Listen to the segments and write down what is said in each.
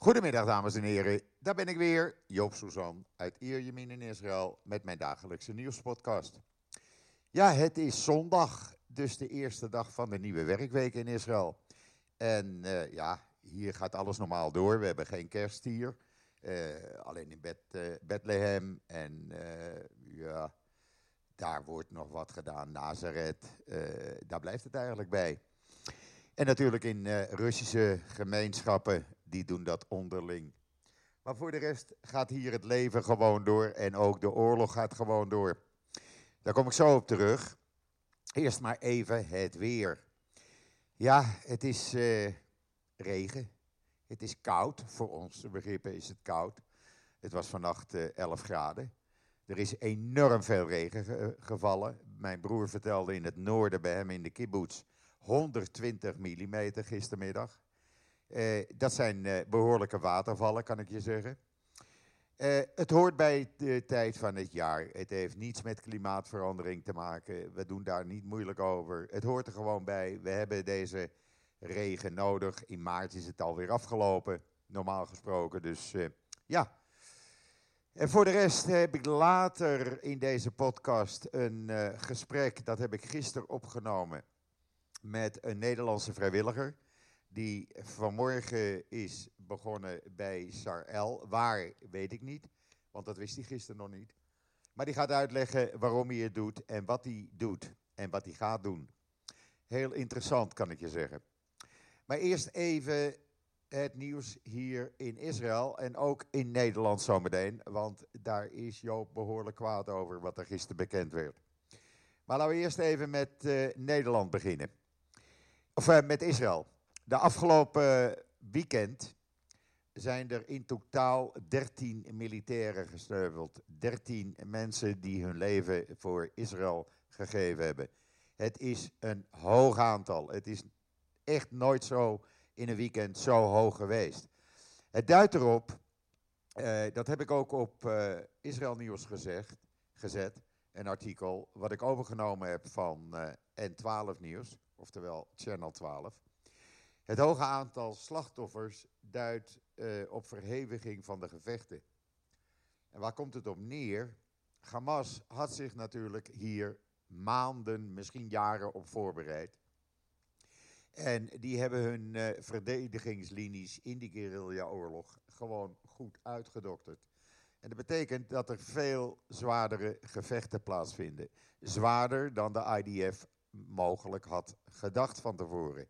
Goedemiddag dames en heren, daar ben ik weer, Joop Suzan uit Ierjemien in Israël met mijn dagelijkse nieuwspodcast. Ja, het is zondag, dus de eerste dag van de nieuwe werkweek in Israël. En uh, ja, hier gaat alles normaal door, we hebben geen kerst hier, uh, alleen in Beth, uh, Bethlehem en ja, daar wordt nog wat gedaan, Nazareth, daar blijft het eigenlijk bij. En natuurlijk in Russische gemeenschappen die doen dat onderling. Maar voor de rest gaat hier het leven gewoon door en ook de oorlog gaat gewoon door. Daar kom ik zo op terug. Eerst maar even het weer. Ja, het is uh, regen. Het is koud. Voor onze begrippen is het koud. Het was vannacht uh, eh, 11 graden. Er is enorm veel regen gevallen. Mijn broer vertelde in het noorden bij hem in de kibbutz 120 mm gistermiddag. Uh, dat zijn uh, behoorlijke watervallen, kan ik je zeggen. Uh, het hoort bij de tijd van het jaar. Het heeft niets met klimaatverandering te maken. We doen daar niet moeilijk over. Het hoort er gewoon bij. We hebben deze regen nodig. In maart is het alweer afgelopen, normaal gesproken. Dus ja. En voor de rest heb ik later in deze podcast een gesprek, dat heb ik gisteren opgenomen, met een Nederlandse vrijwilliger die vanmorgen is begonnen bij Sarel. Waar, weet ik niet, want dat wist hij gisteren nog niet. Maar die gaat uitleggen waarom hij het doet en wat hij doet en wat hij gaat doen. Heel interessant, kan ik je zeggen. Maar eerst even het nieuws hier in Israël en ook in Nederland zometeen, want daar is Joop behoorlijk kwaad over wat er gisteren bekend werd. Maar laten we eerst even met uh, Nederland beginnen. Of uh, met Israël. De afgelopen weekend zijn er in totaal 13 militairen gesneuveld. 13 mensen die hun leven voor Israël gegeven hebben. Het is een hoog aantal. Het is echt nooit zo in een weekend zo hoog geweest. Het duidt erop, uh, dat heb ik ook op uh, Israël Nieuws gezegd, gezet, een artikel wat ik overgenomen heb van uh, N12 Nieuws, oftewel Channel 12. Het hoge aantal slachtoffers duidt uh, op verheviging van de gevechten. En waar komt het op neer? Hamas had zich natuurlijk hier maanden, misschien jaren op voorbereid. En die hebben hun uh, verdedigingslinies in die guerrilla-oorlog gewoon goed uitgedokterd. En dat betekent dat er veel zwaardere gevechten plaatsvinden. Zwaarder dan de IDF mogelijk had gedacht van tevoren.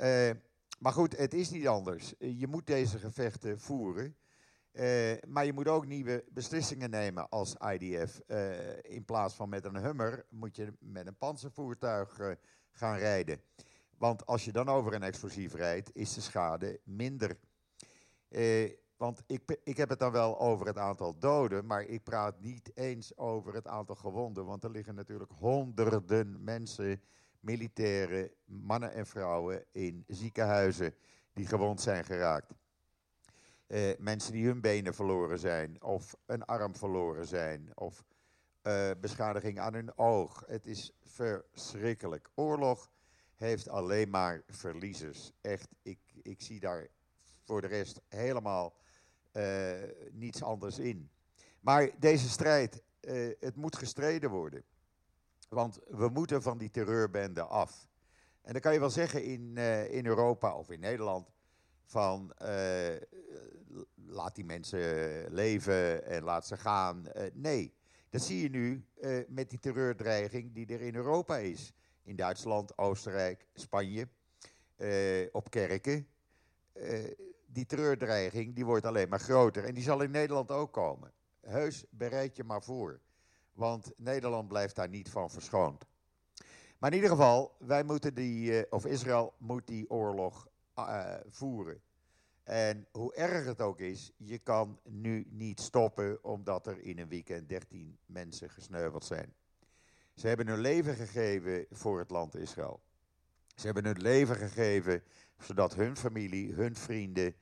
Uh, maar goed, het is niet anders. Je moet deze gevechten voeren. Uh, maar je moet ook nieuwe beslissingen nemen als IDF. Eh, in plaats van met een Hummer moet je met een panzervoertuig gaan rijden. Want als je dan over een explosief rijdt, is de schade minder. want ik, ik heb het dan wel over het aantal doden, maar ik praat niet eens over het aantal gewonden. Want er liggen natuurlijk honderden mensen militairen, mannen en vrouwen in ziekenhuizen die gewond zijn geraakt. Uh, mensen die hun benen verloren zijn, of een arm verloren zijn, of uh, beschadiging aan hun oog. Het is verschrikkelijk. Oorlog heeft alleen maar verliezers. Echt, ik, ik zie daar voor de rest helemaal uh, niets anders in. Maar deze strijd, het moet gestreden worden. Want we moeten van die terreurbende af. En dan kan je wel zeggen in, uh, in Europa of in Nederland van uh, laat die mensen leven en laat ze gaan. Uh, nee, dat zie je nu met die terreurdreiging die er in Europa is. In Duitsland, Oostenrijk, Spanje, op kerken. die terreurdreiging die wordt alleen maar groter en die zal in Nederland ook komen. Heus, bereid je maar voor. Want Nederland blijft daar niet van verschoond. Maar in ieder geval, wij moeten die, uh, of Israël moet die oorlog uh, voeren. En hoe erg het ook is, je kan nu niet stoppen omdat er in een weekend 13 mensen gesneuveld zijn. Ze hebben hun leven gegeven voor het land Israël. Ze hebben hun leven gegeven zodat hun familie, hun vrienden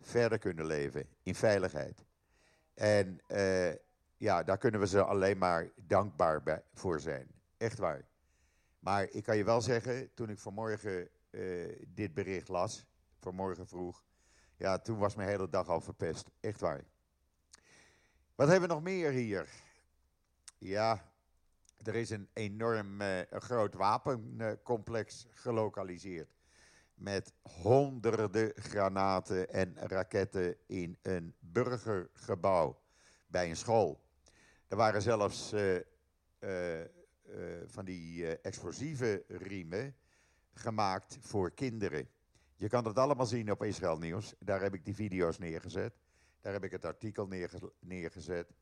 verder kunnen leven in veiligheid. En uh, ja, daar kunnen we ze alleen maar dankbaar bij, voor zijn. Echt waar. Maar ik kan je wel zeggen, toen ik vanmorgen uh, dit bericht las, vanmorgen vroeg, Ja, toen was mijn hele dag al verpest. Echt waar. Wat hebben we nog meer hier? Ja, er is een enorm uh, groot wapencomplex gelokaliseerd. Met honderden granaten en raketten in een burgergebouw bij een school. Er waren zelfs uh, uh, van die explosieve riemen gemaakt voor kinderen. Je kan dat allemaal zien op Israël Nieuws. Daar heb ik die video's neergezet. Daar heb ik het artikel neergezet.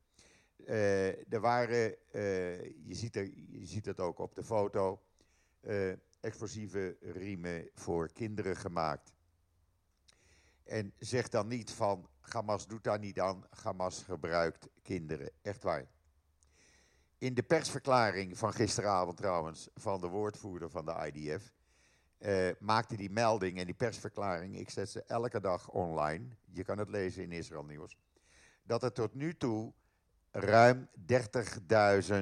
Er waren, je, ziet er, je ziet het ook op de foto, explosieve riemen voor kinderen gemaakt. En zeg dan niet van Hamas doet daar niet aan, Hamas gebruikt kinderen. Echt waar. In de persverklaring van gisteravond trouwens, van de woordvoerder van de IDF, uh, maakte die melding en die persverklaring, ik zet ze elke dag online, je kan het lezen in Israël Nieuws, dat er tot nu toe ruim 30.000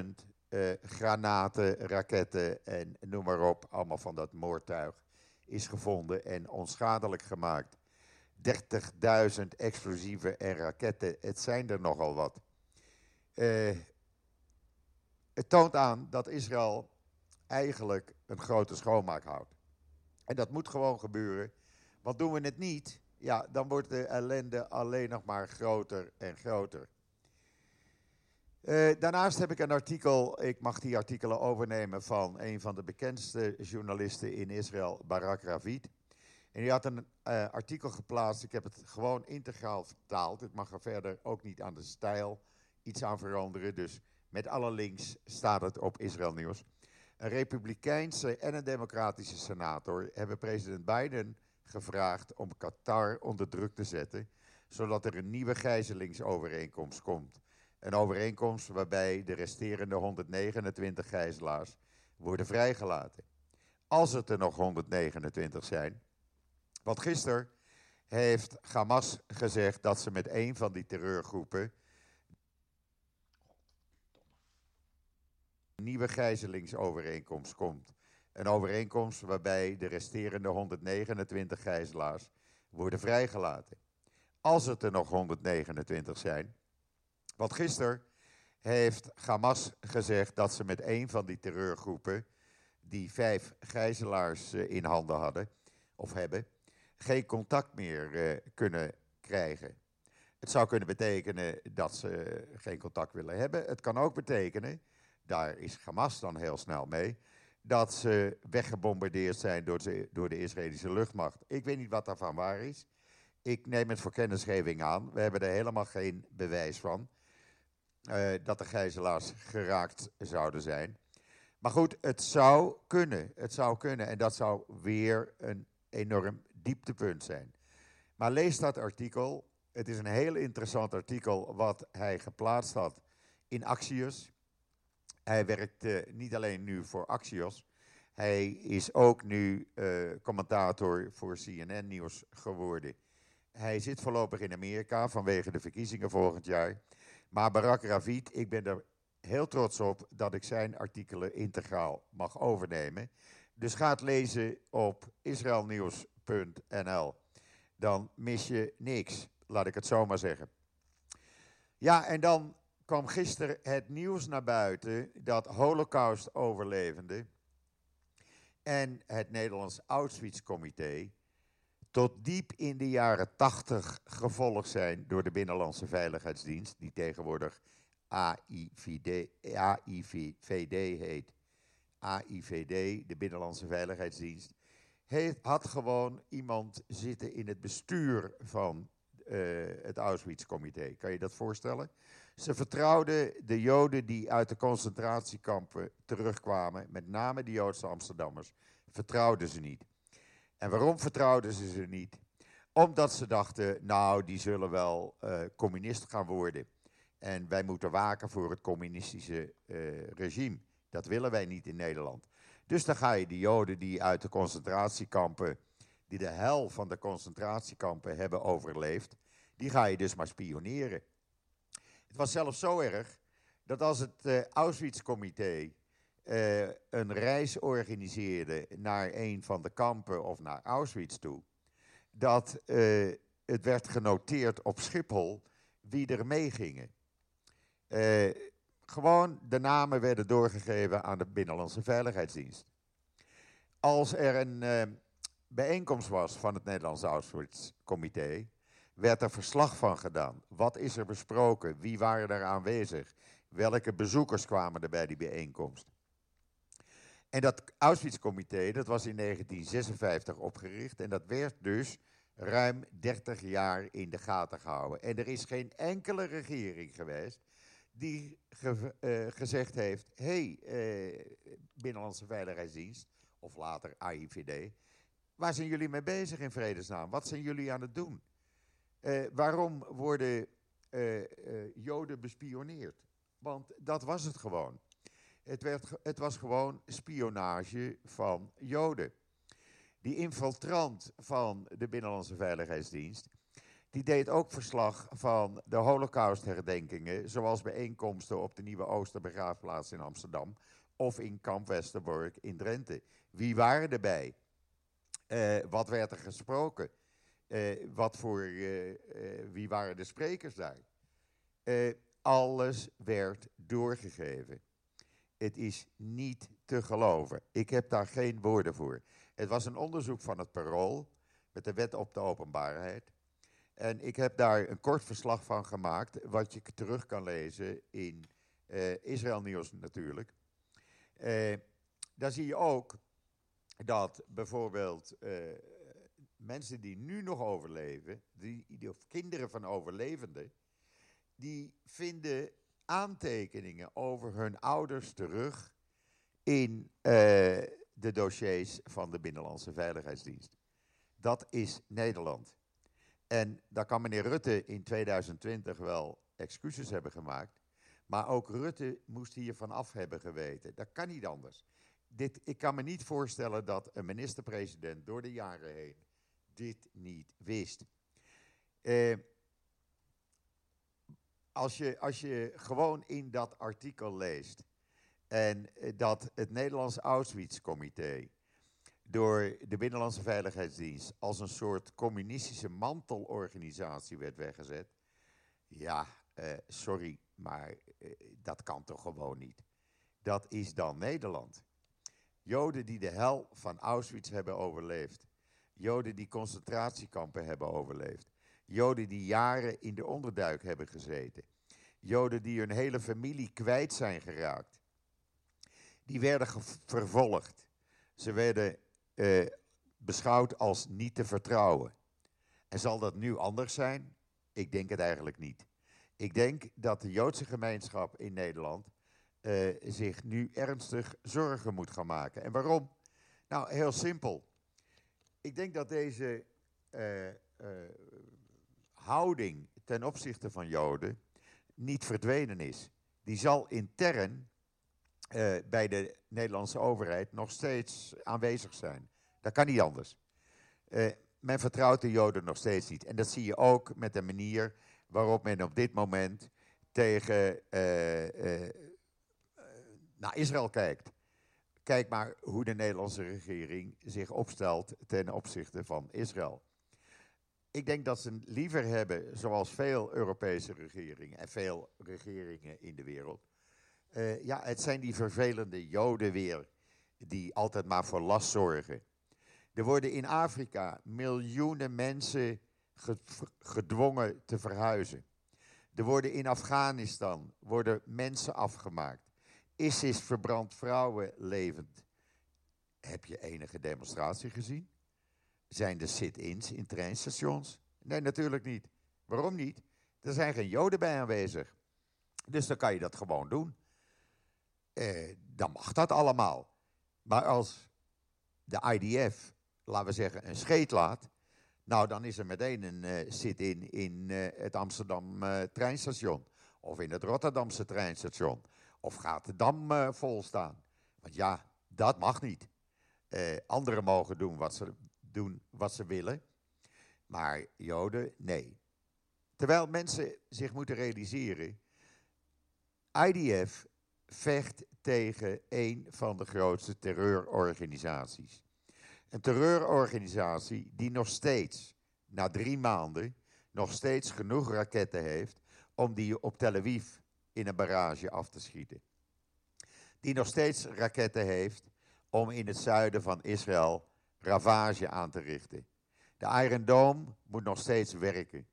uh, granaten, raketten en noem maar op, allemaal van dat moordtuig, is gevonden en onschadelijk gemaakt. 30.000 explosieven en raketten, het zijn er nogal wat. Uh, het toont aan dat Israël eigenlijk een grote schoonmaak houdt. En dat moet gewoon gebeuren. Want doen we het niet, ja, dan wordt de ellende alleen nog maar groter en groter. Uh, daarnaast heb ik een artikel, ik mag die artikelen overnemen van een van de bekendste journalisten in Israël, Barak Ravid. En die had een uh, artikel geplaatst, ik heb het gewoon integraal vertaald. Het mag er verder ook niet aan de stijl iets aan veranderen. Dus met alle links staat het op Israël Nieuws. Een republikeinse en een democratische senator hebben president Biden gevraagd om Qatar onder druk te zetten, zodat er een nieuwe gijzelingsovereenkomst komt. Een overeenkomst waarbij de resterende 129 gijzelaars worden vrijgelaten. Als het er nog 129 zijn. Want gisteren heeft Hamas gezegd dat ze met een van die terreurgroepen een nieuwe gijzelingsovereenkomst komt. Een overeenkomst waarbij de resterende 129 gijzelaars worden vrijgelaten. Als het er nog 129 zijn. Want gisteren heeft Hamas gezegd dat ze met een van die terreurgroepen, die vijf gijzelaars eh, in handen hadden, of hebben, geen contact meer uh, kunnen krijgen. Het zou kunnen betekenen dat ze geen contact willen hebben. Het kan ook betekenen daar is Hamas dan heel snel mee, dat ze weggebombardeerd zijn door de, door de Israëlische luchtmacht. Ik weet niet wat daarvan waar is. Ik neem het voor kennisgeving aan. We hebben er helemaal geen bewijs van uh, dat de gijzelaars geraakt zouden zijn. Maar goed, het zou kunnen. Het zou kunnen. En dat zou weer een enorm dieptepunt zijn. Maar lees dat artikel. Het is een heel interessant artikel wat hij geplaatst had in Axios. Hij werkt niet alleen nu voor Axios, hij is ook nu uh, commentator voor CNN Nieuws geworden. Hij zit voorlopig in Amerika vanwege de verkiezingen volgend jaar. Maar Barack Ravid, ik ben er heel trots op dat ik zijn artikelen integraal mag overnemen. Dus ga het lezen op israelnieuws.nl. Dan mis je niks, laat ik het zo maar zeggen. Ja, en dan kwam gisteren het nieuws naar buiten dat Holocaust-overlevenden en het Nederlands Auschwitz-comité tot diep in de jaren 80 gevolgd zijn door de Binnenlandse Veiligheidsdienst, die tegenwoordig AIVD, AIVD heet. AIVD, de Binnenlandse Veiligheidsdienst, heeft, had gewoon iemand zitten in het bestuur van uh, het Auschwitz-comité. Kan je dat voorstellen? Ze vertrouwden de Joden die uit de concentratiekampen terugkwamen, met name de Joodse Amsterdammers, vertrouwden ze niet. En waarom vertrouwden ze ze niet? Omdat ze dachten, nou, die zullen wel uh, communist gaan worden. En wij moeten waken voor het communistische uh, regime. Dat willen wij niet in Nederland. Dus dan ga je de Joden die uit de concentratiekampen, die de hel van de concentratiekampen hebben overleefd, die ga je dus maar spioneren. Het was zelfs zo erg dat als het uh, Auschwitz-comité uh, een reis organiseerde naar een van de kampen of naar Auschwitz toe, dat uh, het werd genoteerd op Schiphol wie er meegingen. Gewoon de namen werden doorgegeven aan de Binnenlandse Veiligheidsdienst. Als er een uh, bijeenkomst was van het Nederlandse Auschwitz-comité, werd er verslag van gedaan. Wat is er besproken? Wie waren er aanwezig? Welke bezoekers kwamen er bij die bijeenkomst? En dat Auschwitz-comité, dat was in 1956 opgericht en dat werd dus ruim 30 jaar in de gaten gehouden. En er is geen enkele regering geweest die eh, gezegd heeft: hé, hey, uh, Binnenlandse Veiligheidsdienst, of later AIVD, waar zijn jullie mee bezig in vredesnaam? Wat zijn jullie aan het doen? Uh, waarom worden Joden bespioneerd? Want dat was het gewoon. Het, werd, het was gewoon spionage van Joden. Die infiltrant van de Binnenlandse Veiligheidsdienst, die deed ook verslag van de Holocaust-herdenkingen, zoals bijeenkomsten op de Nieuwe Oosterbegraafplaats in Amsterdam of in Kamp Westerbork in Drenthe. Wie waren erbij? Uh, wat werd er gesproken? Uh, wat voor, uh, wie waren de sprekers daar? alles werd doorgegeven. Het is niet te geloven. Ik heb daar geen woorden voor. Het was een onderzoek van het Parool met de wet op de openbaarheid. En ik heb daar een kort verslag van gemaakt, wat je terug kan lezen in uh, Israël Nieuws natuurlijk. Uh, daar zie je ook dat bijvoorbeeld uh, mensen die nu nog overleven, die, die, of kinderen van overlevenden, die vinden aantekeningen over hun ouders terug in de dossiers van de Binnenlandse Veiligheidsdienst. Dat is Nederland. En daar kan meneer Rutte in 2020 wel excuses hebben gemaakt. Maar ook Rutte moest hiervan af hebben geweten. Dat kan niet anders. Dit, ik kan me niet voorstellen dat een minister-president door de jaren heen dit niet wist. Eh, als, je, als je gewoon in dat artikel leest en eh, dat het Nederlands Auschwitz-comité door de Binnenlandse Veiligheidsdienst als een soort communistische mantelorganisatie werd weggezet. Ja, eh, sorry, maar eh, dat kan toch gewoon niet. Dat is dan Nederland. Joden die de hel van Auschwitz hebben overleefd. Joden die concentratiekampen hebben overleefd. Joden die jaren in de onderduik hebben gezeten. Joden die hun hele familie kwijt zijn geraakt die werden vervolgd. Ze werden eh, beschouwd als niet te vertrouwen. En zal dat nu anders zijn? Ik denk het eigenlijk niet. Ik denk dat de Joodse gemeenschap in Nederland eh, zich nu ernstig zorgen moet gaan maken. En waarom? Nou, heel simpel. Ik denk dat deze uh, houding ten opzichte van Joden niet verdwenen is. Die zal intern uh, bij de Nederlandse overheid nog steeds aanwezig zijn. Dat kan niet anders. Uh, men vertrouwt de Joden nog steeds niet. En dat zie je ook met de manier waarop men op dit moment tegen uh, naar Israël kijkt. Kijk maar hoe de Nederlandse regering zich opstelt ten opzichte van Israël. Ik denk dat ze liever hebben, zoals veel Europese regeringen en veel regeringen in de wereld, uh, ja, het zijn die vervelende Joden weer, die altijd maar voor last zorgen. Er worden in Afrika miljoenen mensen gedwongen te verhuizen. Er worden in Afghanistan worden mensen afgemaakt. ISIS verbrandt vrouwen levend. Heb je enige demonstratie gezien? Zijn er sit-ins in treinstations? Nee, natuurlijk niet. Waarom niet? Er zijn geen Joden bij aanwezig. Dus dan kan je dat gewoon doen eh, dan mag dat allemaal. Maar als de IDF, laten we zeggen, een scheet laat, nou dan is er meteen een uh, sit-in in uh, het Amsterdam uh, treinstation. Of in het Rotterdamse treinstation. Of gaat de dam vol staan. Want ja, dat mag niet. anderen mogen doen wat, ze, doen wat ze willen. Maar Joden, nee. Terwijl mensen zich moeten realiseren. IDF vecht tegen een van de grootste terreurorganisaties. Een terreurorganisatie die nog steeds na drie maanden, nog steeds genoeg raketten heeft om die op Tel Aviv in een barrage af te schieten. Die nog steeds raketten heeft om in het zuiden van Israël ravage aan te richten. De Iron Dome moet nog steeds werken.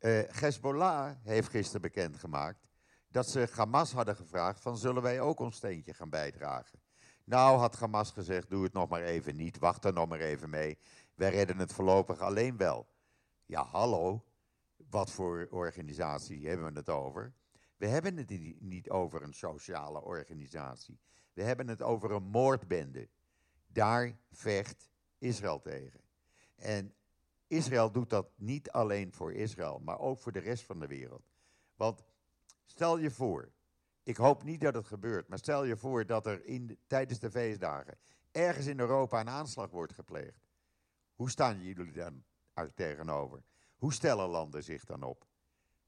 Uh, Hezbollah heeft gisteren bekendgemaakt dat ze Hamas hadden gevraagd van zullen wij ook ons steentje gaan bijdragen. Nou had Hamas gezegd doe het nog maar even niet, wacht er nog maar even mee. Wij redden het voorlopig alleen wel. Ja hallo, wat voor organisatie hebben we het over? We hebben het niet over een sociale organisatie. We hebben het over een moordbende. Daar vecht Israël tegen. En Israël doet dat niet alleen voor Israël, maar ook voor de rest van de wereld. Want stel je voor, ik hoop niet dat het gebeurt, maar stel je voor dat er in, tijdens de feestdagen ergens in Europa een aanslag wordt gepleegd. Hoe staan jullie dan tegenover? Hoe stellen landen zich dan op?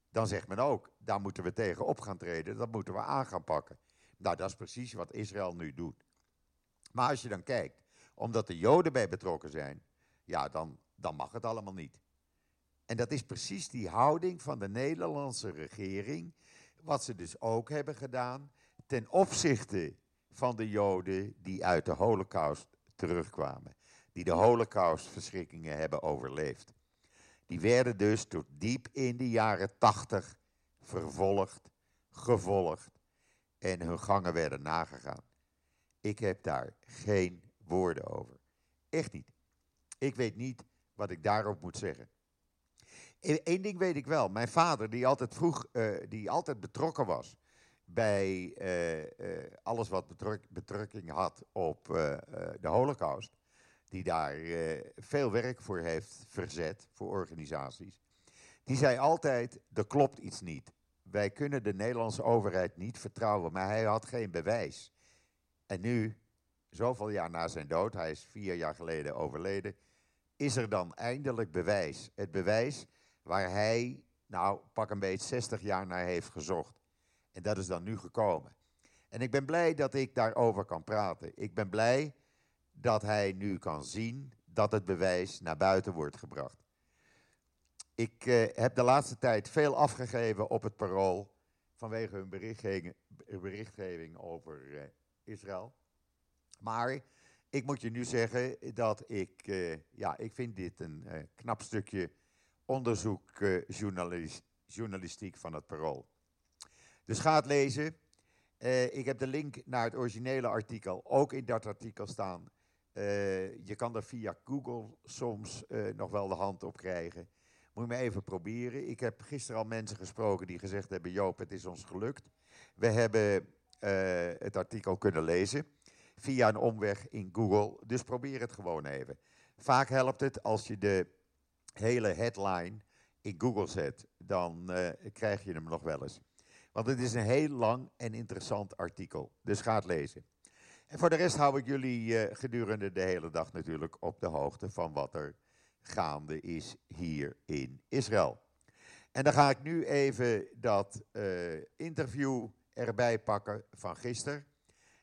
Dan zegt men ook, daar moeten we tegen op gaan treden, dat moeten we aan gaan pakken. Nou, dat is precies wat Israël nu doet. Maar als je dan kijkt, omdat de Joden bij betrokken zijn, ja, dan, dan mag het allemaal niet. En dat is precies die houding van de Nederlandse regering, wat ze dus ook hebben gedaan ten opzichte van de Joden die uit de Holocaust terugkwamen, die de Holocaustverschrikkingen hebben overleefd. Die werden dus tot diep in de jaren tachtig vervolgd, gevolgd en hun gangen werden nagegaan. Ik heb daar geen woorden over. Echt niet. Ik weet niet wat ik daarop moet zeggen. Eén ding weet ik wel. Mijn vader, die altijd vroeg, uh, die altijd betrokken was bij uh, uh, alles wat betrekking had op de Holocaust, die daar veel werk voor heeft verzet voor organisaties, die zei altijd: er klopt iets niet. Wij kunnen de Nederlandse overheid niet vertrouwen, maar hij had geen bewijs. En nu, zoveel jaar na zijn dood, hij is vier jaar geleden overleden, is er dan eindelijk bewijs. Het bewijs waar hij, nou pak een beetje 60 jaar naar heeft gezocht. En dat is dan nu gekomen. En ik ben blij dat ik daarover kan praten. Ik ben blij dat hij nu kan zien dat het bewijs naar buiten wordt gebracht. Ik uh, heb de laatste tijd veel afgegeven op het parool vanwege hun berichtgeving, berichtgeving over uh, Israël. Maar ik moet je nu zeggen dat ik, uh, ja, ik vind dit een knap stukje onderzoek journalistiek van het parool. Dus ga het lezen. ik heb de link naar het originele artikel ook in dat artikel staan. je kan er via Google soms nog wel de hand op krijgen. Moet je me even proberen. Ik heb gisteren al mensen gesproken die gezegd hebben: Joop, het is ons gelukt. We hebben het artikel kunnen lezen via een omweg in Google. Dus probeer het gewoon even. Vaak helpt het als je de hele headline in Google zet. Dan uh, krijg je hem nog wel eens. Want het is een heel lang en interessant artikel. Dus ga het lezen. En voor de rest hou ik jullie uh, gedurende de hele dag natuurlijk op de hoogte van wat er gaande is hier in Israël. En dan ga ik nu even dat uh, interview erbij pakken van gisteren.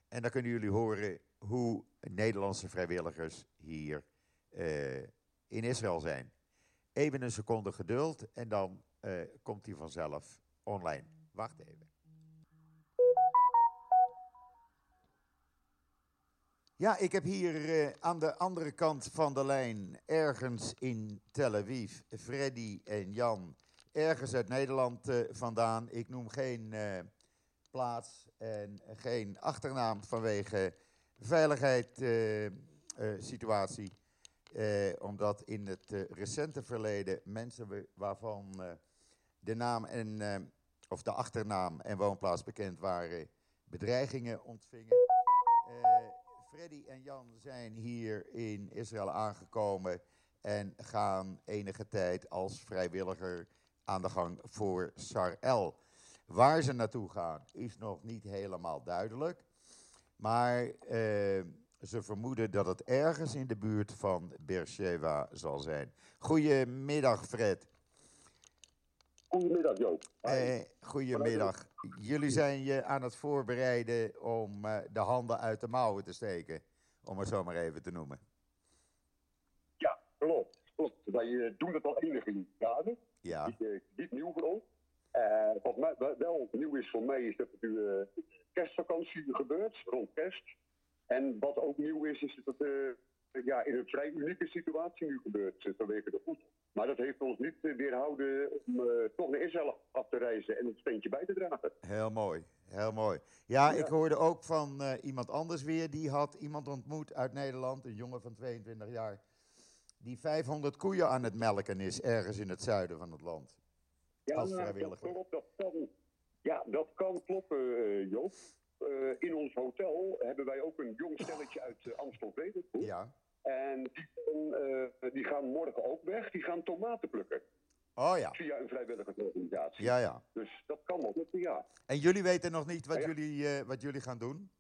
En dan kunnen jullie horen hoe Nederlandse vrijwilligers hier in Israël zijn. Even een seconde geduld en dan uh, komt hij vanzelf online. Wacht even. Ja, ik heb hier uh, aan de andere kant van de lijn, ergens in Tel Aviv, Freddy en Jan, ergens uit Nederland uh, vandaan. Ik noem geen plaats en geen achternaam vanwege veiligheidssituatie. omdat in het recente verleden mensen waarvan de naam en, of de achternaam en woonplaats bekend waren, bedreigingen ontvingen. Freddy en Jan zijn hier in Israël aangekomen en gaan enige tijd als vrijwilliger aan de gang voor Sarel. Waar ze naartoe gaan is nog niet helemaal duidelijk. Maar ze vermoeden dat het ergens in de buurt van Beersheba zal zijn. Goedemiddag, Fred. Goedemiddag, Joop. Eh, goedemiddag. Jullie zijn je aan het voorbereiden om uh, de handen uit de mouwen te steken. Om het zo maar even te noemen. Ja, klopt. klopt. Wij eh, doen het al enige jaren. Ja, Niet, eh, niet nieuw voor ons. Eh, wat mij, wel- nieuw is voor mij, is dat het nu eh, kerstvakantie gebeurt, rond kerst. En wat ook nieuw is, is dat het eh, ja, in een vrij unieke situatie nu gebeurt eh, vanwege de voet. Maar dat heeft ons niet eh, weerhouden om toch naar Israël af te reizen en het steentje bij te dragen. heel mooi. Heel mooi. Ja, Ja. ik hoorde ook van iemand anders weer. Die had iemand ontmoet uit Nederland, een jongen van 22 jaar. Die 500 koeien aan het melken is, ergens in het zuiden van het land. Ja, Als nou, vrijwilliger. Dat, klopt, dat kan, ja, dat kan kloppen, eh, Joop. Eh, in ons hotel hebben wij ook een jong stelletje uit uh, Amstelveen. Ja. En die, gaan, eh, die gaan morgen ook weg. Die gaan tomaten plukken. Oh ja. Via een vrijwilligersorganisatie. Ja, ja. Dus dat kan wel. Ja. En jullie weten nog niet wat, Ja. jullie, wat jullie gaan doen?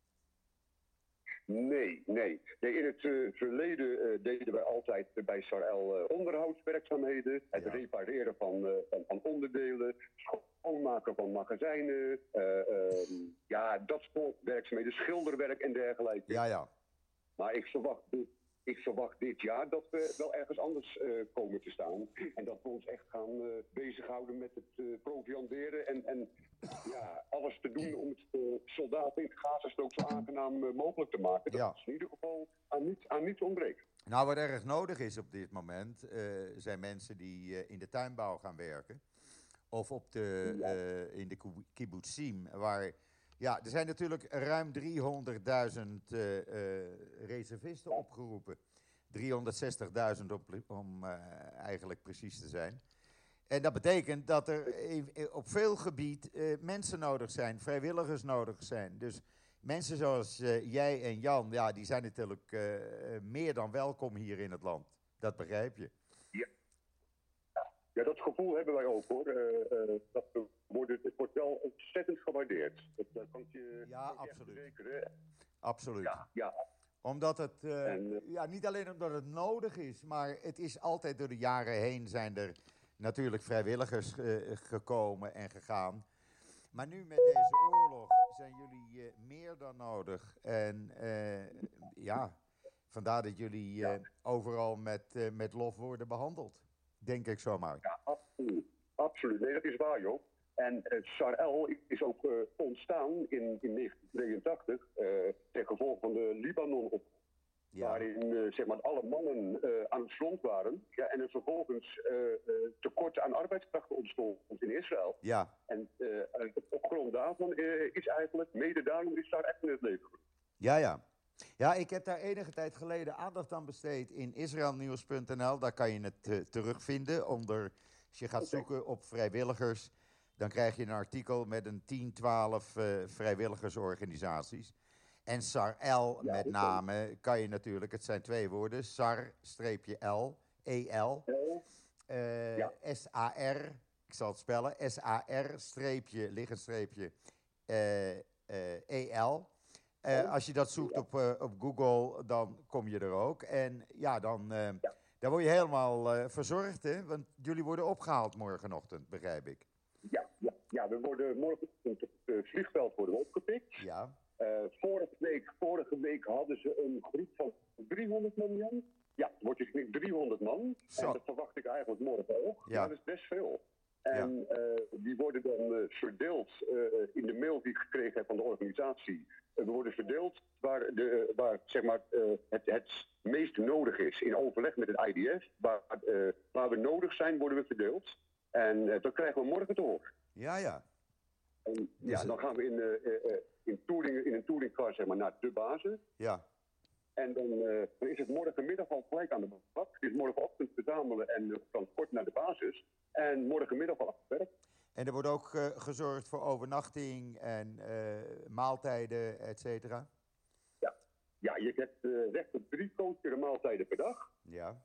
Nee, nee. nee in het eh, verleden eh, deden wij altijd bij SARL eh, onderhoudswerkzaamheden. Het Ja. repareren van, van, van onderdelen, schoonmaken van magazijnen. eh, ehm, ja, dat soort werkzaamheden, schilderwerk en dergelijke. Ja, ja. Maar ik verwacht, ik verwacht dit jaar dat we wel ergens anders eh, komen te staan. En dat we ons echt gaan eh, bezighouden met het eh, provianderen. En, en ja, alles te doen om het soldaten in de Gazastrook zo aangenaam mogelijk te maken. Dat Ja. het in ieder geval aan niets, aan niets ontbreekt. Nou, wat erg nodig is op dit moment, zijn mensen die in de tuinbouw gaan werken. Of op de, Ja. in de kibbutzim, waar... Ja, er zijn natuurlijk ruim 300.000 eh, eh, reservisten opgeroepen. 360.000 om, om eh, eigenlijk precies te zijn. En dat betekent dat er op veel gebied mensen nodig zijn, vrijwilligers nodig zijn. Dus mensen zoals jij en Jan, ja, die zijn natuurlijk meer dan welkom hier in het land. Dat begrijp je. Ja, dat gevoel hebben wij ook hoor. Eh, eh, dat we worden, het wordt wel ontzettend gewaardeerd. Dat, dat kan je Ja, kan je absoluut. Absoluut. Ja, ja, Omdat het, eh, En, ja, niet alleen omdat het nodig is, maar het is altijd door de jaren heen zijn er natuurlijk vrijwilligers gekomen en gegaan. Maar nu met deze oorlog zijn jullie meer dan nodig. En ja, vandaar dat jullie overal met, met lof worden behandeld. Denk ik zomaar. Ja, absoluut. Absoluut. Nee, dat is waar, joh. En het SARL is ook eh, ontstaan in, in 1982 eh ten gevolge van de Libanon op. Ja, Waarin eh, zeg maar alle mannen eh, aan het front waren. Ja, en er vervolgens eh, eh, tekort aan arbeidskrachten ontstond in Israël. ja, En eh, op grond daarvan eh, is eigenlijk, mede daarom is daar echt in het leven ja, ja. Ja, ik heb daar enige tijd geleden aandacht aan besteed in israelnieuws.nl. Daar kan je het eh, terugvinden onder, als je gaat zoeken op vrijwilligers, dan krijg je een artikel met een 10, 12 eh, vrijwilligersorganisaties. En SAR-L Ja, met name kan je natuurlijk, het zijn twee woorden, SAR-L, EL, eh, Ja. S-A-R, ik zal het spellen, S-A-R, eh, als je dat zoekt op, eh, op Google, dan kom je er ook. En ja, dan, Ja. dan word je helemaal verzorgd, hè? Want jullie worden opgehaald morgenochtend, begrijp ik. Ja, ja, ja, we worden morgen op het vliegveld worden opgepikt. Ja, vorige, week, vorige week hadden ze een groep van 300 man, Jan. Ja, wordt dus nu 300 man. Zo. En dat verwacht ik eigenlijk morgen ook. Ja. Ja. dat is best veel. En eh, die worden dan eh, verdeeld eh, in de mail die ik gekregen heb van de organisatie. We worden verdeeld waar, de, waar zeg maar, het, het meest nodig is. In overleg met het IDF. Waar, waar we nodig zijn, worden we verdeeld. En dat krijgen we morgen te horen. ja, ja. En, Dus ja, het- dan gaan we in, in, touring, in een touringcar zeg maar, naar de basis. ja. En dan, dan is het morgenmiddag al gelijk aan de bak. Dus morgenochtend verzamelen en uh, transport naar de basis. En morgenmiddag al aan het werk. En er wordt ook eh, gezorgd voor overnachting en eh, maaltijden, et cetera. Ja, je hebt eh, recht op drie kostere maaltijden per dag. Ja,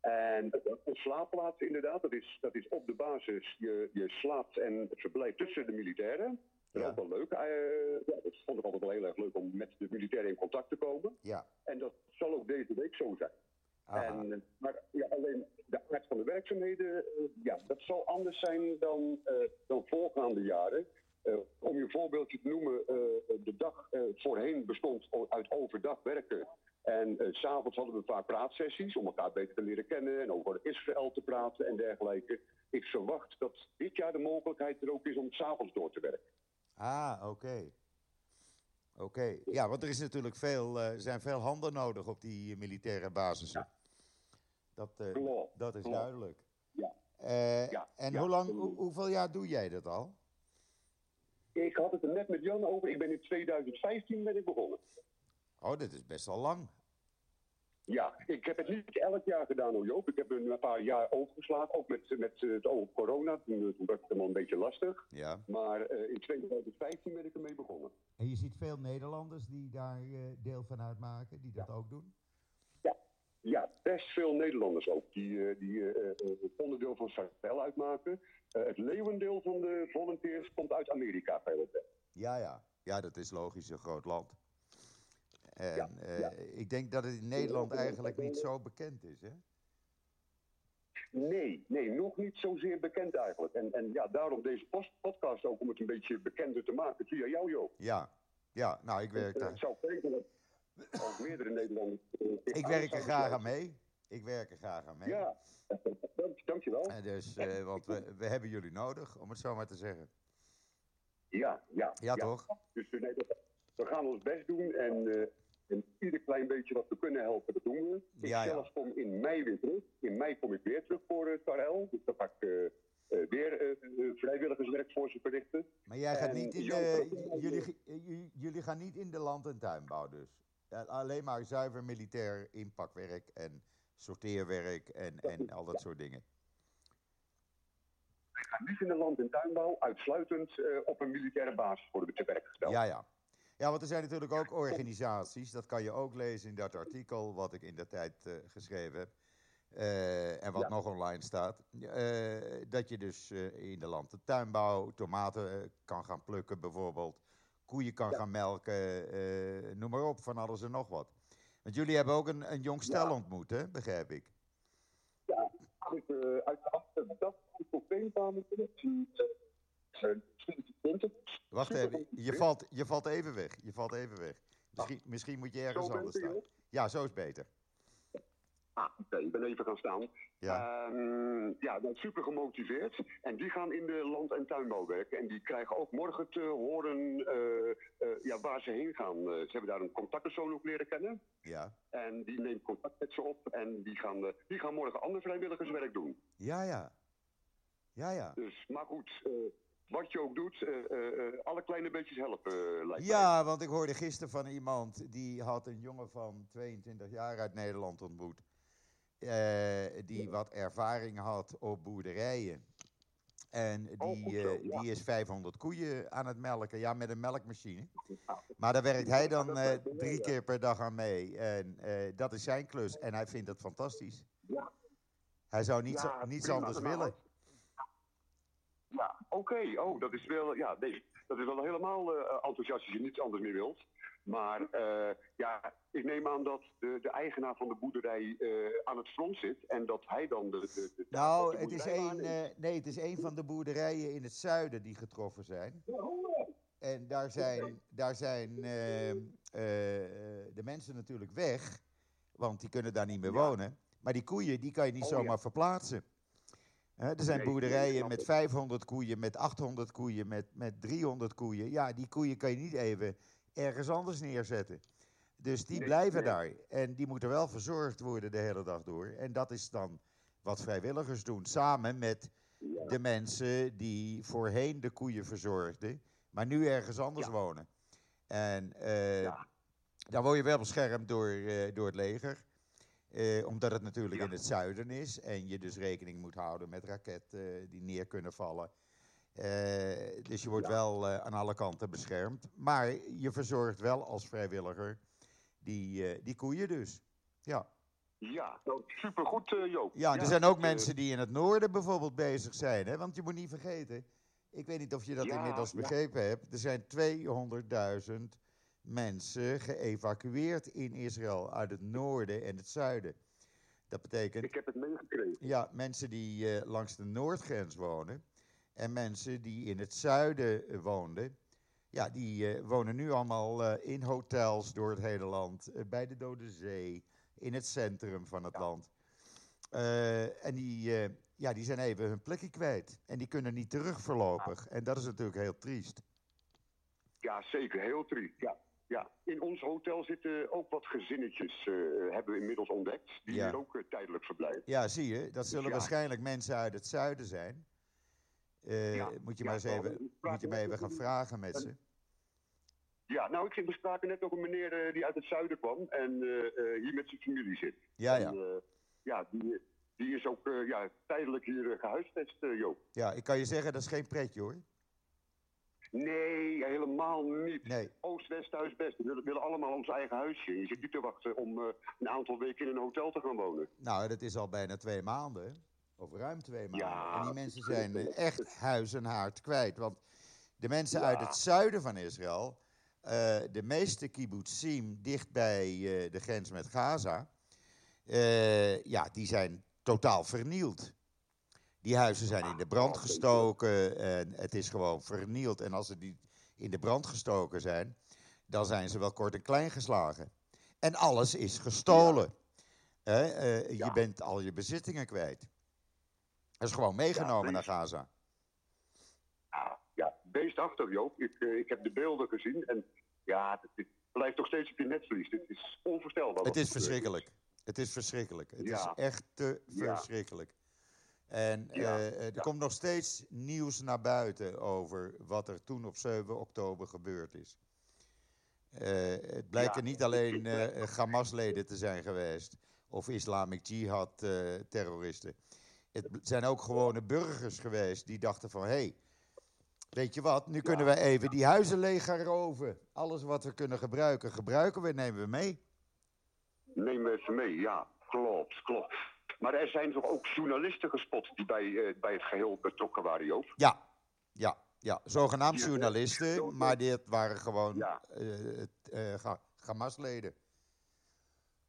En een slaapplaats inderdaad, dat is, dat is op de basis. Je, je slaapt en verblijft tussen de militairen. Dat is Ja. ook wel leuk. Ja, dat vond ik altijd wel heel erg leuk om met de militairen in contact te komen. ja. En dat zal ook deze week zo zijn. Aha. En, maar ja, alleen de aard van de werkzaamheden, eh, ja, dat zal anders zijn dan, eh, dan voorgaande jaren. Eh, om je een voorbeeldje te noemen, de dag voorheen bestond uit overdag werken. En s s'avonds hadden we vaak praatsessies om elkaar beter te leren kennen en over Israël te praten en dergelijke. Ik verwacht dat dit jaar de mogelijkheid er ook is om s'avonds door te werken. Ah, oké. Oké, ja, want er is natuurlijk veel, uh, zijn veel handen nodig op die militaire basissen. Dat, uh, dat is duidelijk. Ja. Uh, ja. En hoe lang, hoe, hoeveel jaar doe jij dat al? Ik had het er net met Jan over. Ik ben in 2015 ben ik begonnen. Oh, dat is best al lang. Ja, ik heb het niet elk jaar gedaan hoor Joop. Ik heb een paar jaar overgeslagen, ook met, met het over corona. Toen, toen werd het allemaal een beetje lastig. Ja. Maar uh, in 2015 ben ik ermee begonnen. En je ziet veel Nederlanders die daar uh, deel van uitmaken, die dat ja. ook doen? Ja. best veel Nederlanders ook. Die, uh, die het onderdeel van Sartel uitmaken. het leeuwendeel van de volunteers komt uit Amerika. Ja, ja. Ja, dat is logisch, een groot land. En ja, ja. ik denk dat het in Nederland eigenlijk niet zo bekend is, hè? Nee, nee, nog niet zozeer bekend eigenlijk. En, en ja, daarom deze podcast ook om het een beetje bekender te maken via jou. Ja, ja nou, ik werk daar. Ik zou meerdere Nederlanders... ik werk er graag aan mee. Ik werk er graag aan mee. Ja, dank, dankjewel. En dus, uh, want we, we hebben jullie nodig, om het zo maar te zeggen. Ja, ja. Ja, toch? Dus nee, we gaan ons best doen en... Uh, en ieder klein beetje wat we kunnen helpen, dat doen we. Ik ja, ja. zelf kom in mei weer terug. In mei kom ik weer terug voor uh, Tarel. Dus dan ga ik uh, weer vrijwilligerswerk voor ze verrichten. Maar jij gaat en niet in de, jullie, jullie gaan niet in de land- en tuinbouw dus? Alleen maar zuiver militair inpakwerk en sorteerwerk en, en al dat soort dingen? Niet in de land- en tuinbouw, uitsluitend op een militaire basis worden te werk gesteld. Ja, ja. Ja, want er zijn natuurlijk ook organisaties, dat kan je ook lezen in dat artikel wat ik in de tijd uh, geschreven heb. Uh, en wat ja. nog online staat. Dat je dus in de land de tuinbouw tomaten kan gaan plukken bijvoorbeeld. Koeien kan ja. gaan melken, noem maar op, van alles en nog wat. Want jullie hebben ook een, een jong stel ja. ontmoet, hè? begrijp ik. Ja, uit, uit de Amsterdam probleem Wacht even, je valt, je valt even weg. Je valt even weg. Misschien, misschien moet je ergens anders staan. Ja, zo is beter. Ah, oké, okay, ik ben even gaan staan. Ja, um, ja ben super gemotiveerd. En die gaan in de land- en tuinbouw werken. En die krijgen ook morgen te horen uh, uh, ja, waar ze heen gaan. Uh, ze hebben daar een contactpersoon ook leren kennen. Ja. En die neemt contact met ze op. En die gaan, die gaan morgen ander vrijwilligerswerk doen. Ja, ja. Ja, ja. Dus, maar goed, wat je ook doet, uh, uh, alle kleine beetjes helpen, lijkt Ja, mij. want ik hoorde gisteren van iemand die had een jongen van 22 jaar uit Nederland ontmoet. Uh, die wat ervaring had op boerderijen. En die, oh, zo, ja. die is 500 koeien aan het melken, ja, met een melkmachine. Maar daar werkt hij dan drie keer per dag aan mee. En dat is zijn klus. En hij vindt het fantastisch. Ja. Hij zou niets, ja, niets anders willen. Ja, oké. Okay. Oh, dat is wel, ja, nee, dat is wel helemaal enthousiast als je niets anders meer wilt. Maar uh, ja, ik neem aan dat de, de eigenaar van de boerderij uh, aan het front zit en dat hij dan de. de, de nou, de het is een, nee, het is een van de boerderijen in het zuiden die getroffen zijn. En daar zijn, daar zijn de mensen natuurlijk weg, want die kunnen daar niet meer ja. wonen. Maar die koeien, die kan je niet oh, zomaar ja. verplaatsen. He, er zijn boerderijen met 500 koeien, met 800 koeien, met, met 300 koeien. Ja, die koeien kan je niet even ergens anders neerzetten. Dus die blijven daar. En die moeten wel verzorgd worden de hele dag door. En dat is dan wat vrijwilligers doen. Samen met de mensen die voorheen de koeien verzorgden. Maar nu ergens anders ja. wonen. En uh, ja. dan word je wel beschermd door, uh, door het leger. Uh, omdat het natuurlijk in het zuiden is en je dus rekening moet houden met raketten die neer kunnen vallen. Uh, dus je wordt ja. wel aan alle kanten beschermd. Maar je verzorgt wel als vrijwilliger die, die koeien dus. Ja. Ja, nou, supergoed Joop. Ja, er zijn ook mensen die in het noorden bijvoorbeeld bezig zijn. Hè? Want je moet niet vergeten, ik weet niet of je dat inmiddels begrepen hebt. Er zijn 200.000 mensen geëvacueerd in Israël uit het noorden en het zuiden. Dat betekent. Ik heb het meegekregen. Ja, mensen die uh, langs de noordgrens wonen. En mensen die in het zuiden woonden. ja, die eh, wonen nu allemaal eh, in hotels door het hele land, eh, bij de Dode Zee, in het centrum van het land. Eh, en die, eh, ja, die zijn even hun plekje kwijt. En die kunnen niet terug voorlopig. En dat is natuurlijk heel triest. Ja, zeker. Heel triest. Ja. Ja, in ons hotel zitten ook wat gezinnetjes, eh, hebben we inmiddels ontdekt, die Ja. hier ook eh, tijdelijk verblijven. Ja, zie je, dat zullen ja. waarschijnlijk mensen uit het zuiden zijn. Eh, Ja, Moet je ja, maar eens even, moet je maar even gaan vragen met ze. Ja, nou, ik ging bespraken net ook een meneer eh, die uit het zuiden kwam en eh, eh, hier met zijn familie zit. Ja, En, ja. ja, die, die is ook eh, ja, tijdelijk hier eh, gehuisvest, eh, Joop. Ja, ik kan je zeggen, dat is geen pretje hoor. Nee, helemaal niet. Nee. Oost, West, Thuis, Best. We willen, willen allemaal ons eigen huisje. Je zit niet te wachten om eh, een aantal weken in een hotel te gaan wonen. Nou, dat is al bijna twee maanden. Of ruim twee maanden. Ja, en die mensen zijn echt huis en haard kwijt. Want de mensen Ja. uit het zuiden van Israël, eh, de meeste kibbutzim dicht bij eh, de grens met Gaza, eh, ja, die zijn totaal vernield. Die huizen zijn in de brand Ja, gestoken en het is gewoon vernield. En als ze die in de brand gestoken zijn, dan zijn ze wel kort en klein geslagen. En alles is gestolen. Je bent al je bezittingen kwijt. Dat is gewoon meegenomen Ja, naar Gaza. Ja, ja beestachtig, Joop. Ik, eh, ik heb de beelden gezien en ja, het, blijft nog steeds op je netvlies. Het is onvoorstelbaar. Het is er verschrikkelijk. Het is verschrikkelijk. Het Ja. is echt te verschrikkelijk. En Ja, eh, er komt nog steeds nieuws naar buiten over wat er toen op 7 oktober gebeurd is. Eh, het blijken niet alleen eh Hamas-leden te zijn geweest of Islamic Jihad-terroristen. Het zijn ook gewone burgers geweest die dachten van... hé, hey, weet je wat, nu kunnen wij even die huizen leeg gaan roven. Alles wat we kunnen gebruiken, gebruiken we, nemen we mee. Neem we even mee, ja. Klopt, klopt. Maar er zijn toch ook journalisten gespot die bij, eh, bij het geheel betrokken waren, Joop? Ja, ja, ja. Zogenaamd journalisten, maar dit waren gewoon Ja. eh, eh, Hamas-leden.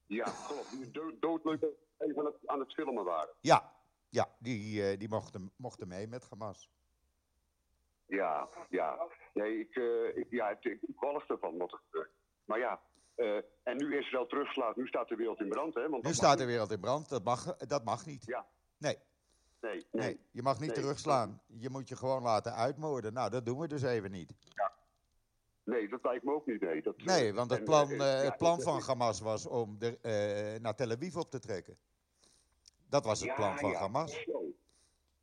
Ja, klopt. Die dood, doodleuk even aan het filmen waren. Ja, ja die, eh, die mochten, mochten mee met Hamas. Ja, ja. Nee, ik, eh, ik, ja, ik, ik ervan wat er gebeurt. Maar ja, eh, en nu Israël terugslaat, nu staat de wereld in brand, hè? Want Nu staat de wereld in brand, dat mag, dat mag niet. Ja. Nee. Nee, nee. nee, je mag niet Nee. terugslaan. Je moet je gewoon laten uitmoorden. Nou, dat doen we dus even niet. Nee, dat lijkt me ook niet, nee. Dat, Nee, want het plan, ja, het plan van Hamas was om de, naar Tel Aviv op te trekken. Dat was het Ja, plan van ja, Hamas. zo.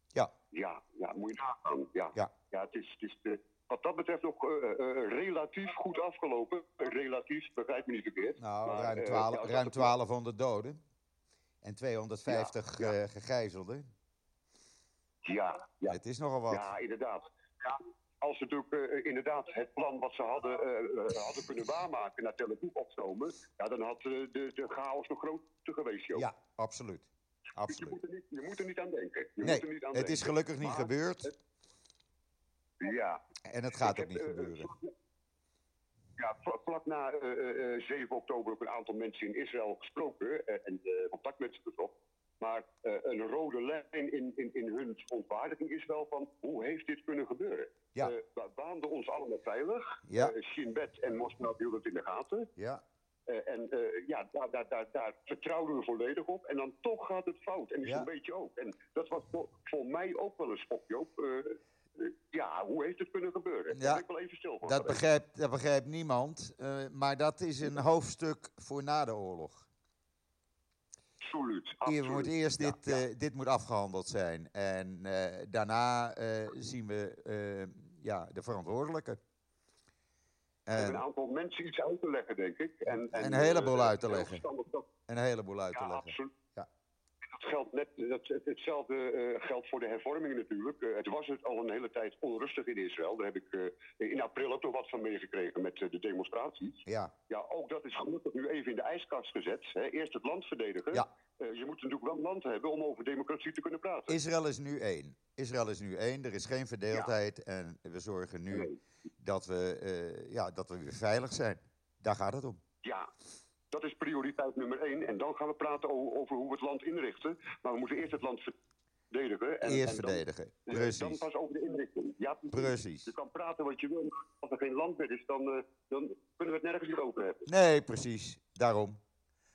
Ja. Ja, ja, moet je nagaan. Ja, Ja. ja het is, het is eh, wat dat betreft nog eh, eh, relatief goed afgelopen. Relatief, begrijp me niet verkeerd. Nou, Maar, ruim, 12, ja, als ruim dat- 1200 doden. En 250 Ja, ja. eh, gegijzelden. Ja, ja, Het is nogal wat. ja, inderdaad. Ja, als ze natuurlijk inderdaad het plan wat ze hadden, hadden kunnen waarmaken naar Tel Aviv opgenomen, ja, dan had de, de chaos nog groter geweest, joh. Ja, absoluut. Je, Absoluut. moet er niet, je moet er niet aan denken. Je Nee, moet er niet aan het is gelukkig niet Maar- gebeurd. Ja, En het gaat Ik ook heb, niet eh, gebeuren. vlak- Ja, vla- vlak na eh, eh, eh, 7 oktober ook een aantal mensen in Israël gesproken en contact met ze gezocht. Maar een rode lijn in, in, in hun verontwaardiging is wel van hoe heeft dit kunnen gebeuren? Ja. We baanden ons allemaal veilig. Ja. Shin Bet en Moskou hielden het in de gaten. Ja, Eh, en eh, ja, daar, daar, daar, daar vertrouwden we volledig op. En dan toch gaat het fout. En Ja. zo'n beetje ook. En dat was voor, voor mij ook wel een schok, Joop. Eh, ja, hoe heeft het kunnen gebeuren? Ja. Daar ben ik wel even stil van. dat begrijpt, dat begrijpt niemand. maar dat is een hoofdstuk voor na de oorlog. Absoluut. Absoluut. moet eerst dit, ja. dit moet afgehandeld zijn. En daarna zien we ja, de verantwoordelijke. En een aantal mensen iets uit te leggen, denk ik. En, en, Een heleboel eh, uit te leggen. dat- een heleboel uit te Ja, leggen. absoluut. Ja. Dat geldt net, dat, het- hetzelfde eh, geldt voor de hervormingen natuurlijk. Eh, het was het al een hele tijd onrustig in Israël. Daar heb ik in april ook nog wat van meegekregen met de demonstraties. Ja, Ja, ook dat is gelukkig nu even in de ijskast gezet. Hè. Eerst het land verdedigen. Ja. Je moet natuurlijk wel een land hebben om over democratie te kunnen praten. Israël is nu één. Israël is nu één. Er is geen verdeeldheid. En we zorgen nu Nee. Dat, we, eh, ja, dat we weer veilig zijn. Daar gaat het om. Ja, dat is prioriteit nummer één. En dan gaan we praten over hoe we het land inrichten. Maar we moeten eerst het land verdedigen. En, Eerst en dan- verdedigen. eh, Dan Precies. pas over de inrichting. Ja, Precies. Je kan praten wat je wil. Als er geen land meer is, dan, eh, dan kunnen we het nergens meer over hebben. Nee, precies. Daarom.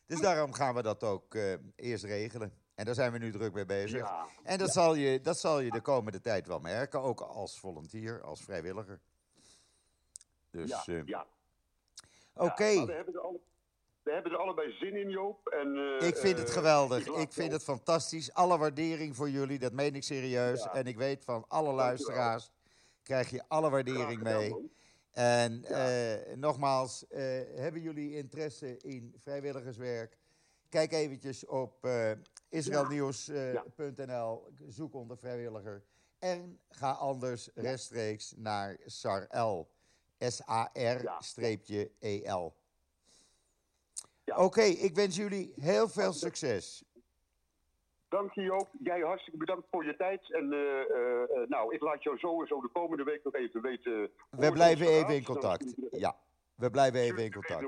Dus daarom gaan we dat ook eerst regelen. En daar zijn we nu druk mee bezig. Ja, En dat, zal je, dat zal je de komende tijd wel merken, ook als volunteer, als vrijwilliger. Dus, ja, eh, ja. oké. Ja, maar we, hebben er alle, we hebben er allebei zin in, Joop. En, eh, Ik vind het eh, geweldig. Ik vind het fantastisch. Alle waardering voor jullie, dat meen ik serieus. Ja. En ik weet van alle luisteraars krijg je alle waardering gedaan, mee. man. En nogmaals, hebben jullie interesse in vrijwilligerswerk? Kijk eventjes op israelnieuws.nl, zoek onder vrijwilliger. En ga anders rechtstreeks naar SARL. S-A-R-E-L. Ja. Oké, ik wens jullie heel veel succes. Dank je, Joop. Jij hartstikke bedankt voor je tijd. En eh, eh, eh, nou, ik laat jou sowieso de komende week nog even weten. We blijven even in contact. Ja, we blijven even in contact.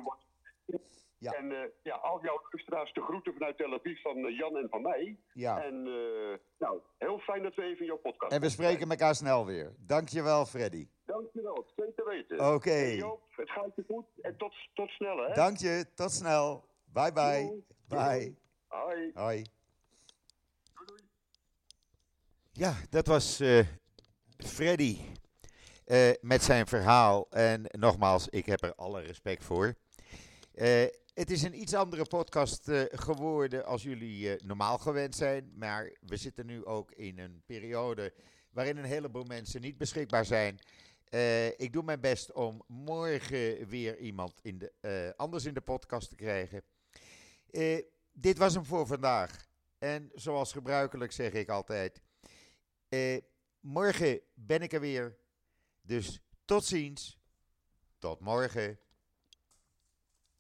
Ja. En eh, ja, al jouw luisteraars de groeten vanuit Tel Aviv van eh, Jan en van mij. Ja. En eh, nou, heel fijn dat we even in jouw podcast En we spreken elkaar snel weer. Dankjewel, Freddy. Dankjewel, zeker weten. Oké. Joop, het gaat je goed en tot, tot snel hè. Dank je, tot snel. Bye bye. Doei. Bye. Hoi. Hoi. Ja, dat was Freddy met zijn verhaal. En nogmaals, ik heb er alle respect voor. Eh, het is een iets andere podcast eh, geworden als jullie eh, normaal gewend zijn. Maar we zitten nu ook in een periode waarin een heleboel mensen niet beschikbaar zijn. Eh, ik doe mijn best om morgen weer iemand in de, anders in de podcast te krijgen. Dit was hem voor vandaag. En zoals gebruikelijk zeg ik altijd: morgen ben ik er weer. Dus tot ziens. Tot morgen.